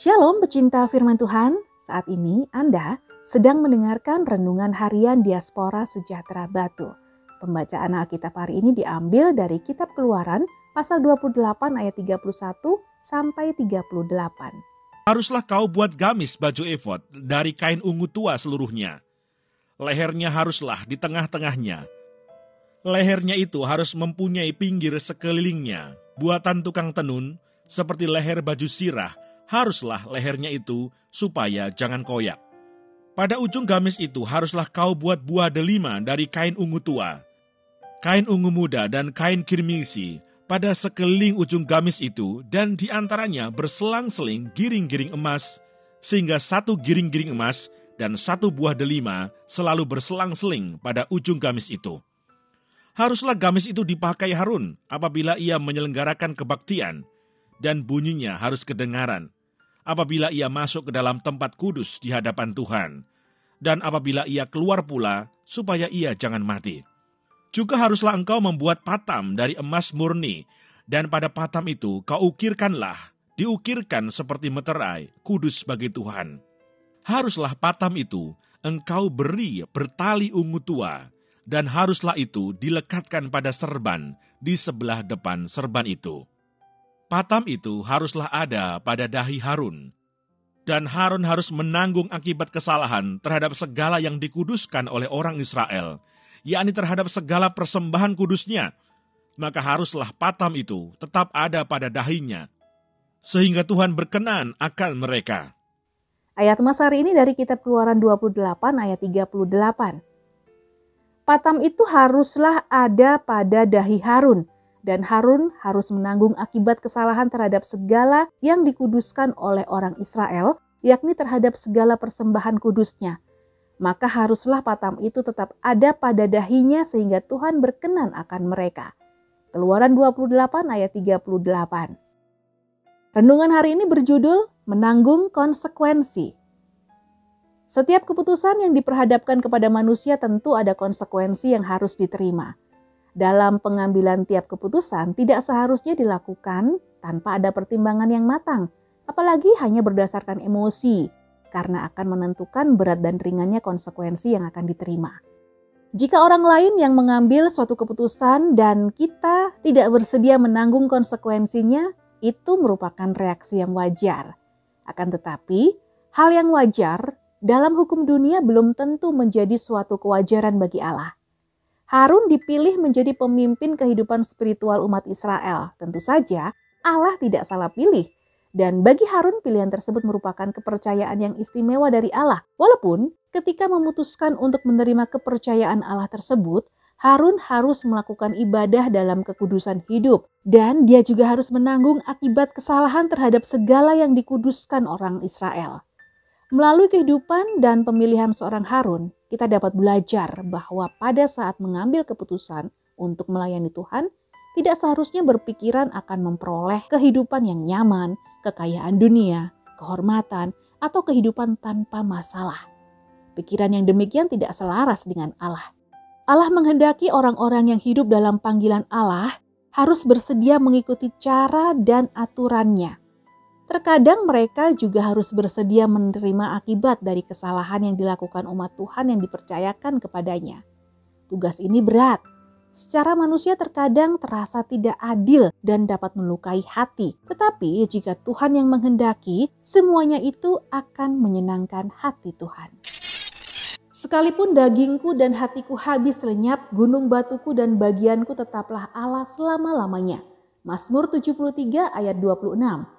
Shalom pecinta firman Tuhan, saat ini Anda sedang mendengarkan Renungan Harian Diaspora Sejahtera Batu. Pembacaan Alkitab hari ini diambil dari Kitab Keluaran pasal 28 ayat 31 sampai 38. Haruslah kau buat gamis baju efod dari kain ungu tua seluruhnya. Lehernya haruslah di tengah-tengahnya. Lehernya itu harus mempunyai pinggir sekelilingnya, buatan tukang tenun, seperti leher baju sirah, haruslah lehernya itu supaya jangan koyak. Pada ujung gamis itu haruslah kau buat buah delima dari kain ungu tua, kain ungu muda dan kain kirmisi pada sekeliling ujung gamis itu dan di antaranya berselang-seling giring-giring emas, sehingga satu giring-giring emas dan satu buah delima selalu berselang-seling pada ujung gamis itu. Haruslah gamis itu dipakai Harun apabila ia menyelenggarakan kebaktian, dan bunyinya harus kedengaran apabila ia masuk ke dalam tempat kudus di hadapan Tuhan, dan apabila ia keluar pula supaya ia jangan mati. Juga haruslah engkau membuat patam dari emas murni, dan pada patam itu kau ukirkanlah, diukirkan seperti meterai, kudus bagi Tuhan haruslah patam itu engkau beri bertali ungu tua, dan haruslah itu dilekatkan pada serban di sebelah depan serban itu. Patam itu haruslah ada pada dahi Harun, dan Harun harus menanggung akibat kesalahan terhadap segala yang dikuduskan oleh orang Israel, yakni terhadap segala persembahan kudusnya. Maka haruslah patam itu tetap ada pada dahinya, sehingga Tuhan berkenan akan mereka. Ayat mas hari ini dari kitab keluaran 28 ayat 38. Patam itu haruslah ada pada dahi Harun, dan Harun harus menanggung akibat kesalahan terhadap segala yang dikuduskan oleh orang Israel, yakni terhadap segala persembahan kudusnya. Maka haruslah patam itu tetap ada pada dahinya sehingga Tuhan berkenan akan mereka. Keluaran 28 ayat 38. Renungan hari ini berjudul menanggung konsekuensi. Setiap keputusan yang diperhadapkan kepada manusia tentu ada konsekuensi yang harus diterima. Dalam pengambilan tiap keputusan tidak seharusnya dilakukan tanpa ada pertimbangan yang matang, apalagi hanya berdasarkan emosi, karena akan menentukan berat dan ringannya konsekuensi yang akan diterima. Jika orang lain yang mengambil suatu keputusan dan kita tidak bersedia menanggung konsekuensinya, itu merupakan reaksi yang wajar. Akan tetapi, hal yang wajar dalam hukum dunia belum tentu menjadi suatu kewajaran bagi Allah. Harun dipilih menjadi pemimpin kehidupan spiritual umat Israel. Tentu saja, Allah tidak salah pilih. Dan bagi Harun pilihan tersebut merupakan kepercayaan yang istimewa dari Allah. Walaupun ketika memutuskan untuk menerima kepercayaan Allah tersebut, Harun harus melakukan ibadah dalam kekudusan hidup dan dia juga harus menanggung akibat kesalahan terhadap segala yang dikuduskan orang Israel. Melalui kehidupan dan pemilihan seorang Harun, kita dapat belajar bahwa pada saat mengambil keputusan untuk melayani Tuhan, tidak seharusnya berpikiran akan memperoleh kehidupan yang nyaman, kekayaan dunia, kehormatan, atau kehidupan tanpa masalah. Pikiran yang demikian tidak selaras dengan Allah. Allah menghendaki orang-orang yang hidup dalam panggilan Allah harus bersedia mengikuti cara dan aturannya. Terkadang mereka juga harus bersedia menerima akibat dari kesalahan yang dilakukan umat Tuhan yang dipercayakan kepadanya. Tugas ini berat. Secara manusia terkadang terasa tidak adil dan dapat melukai hati. Tetapi jika Tuhan yang menghendaki, semuanya itu akan menyenangkan hati Tuhan. Sekalipun dagingku dan hatiku habis lenyap, gunung batuku dan bagianku tetaplah Allah selama-lamanya. Mazmur 73 ayat 26.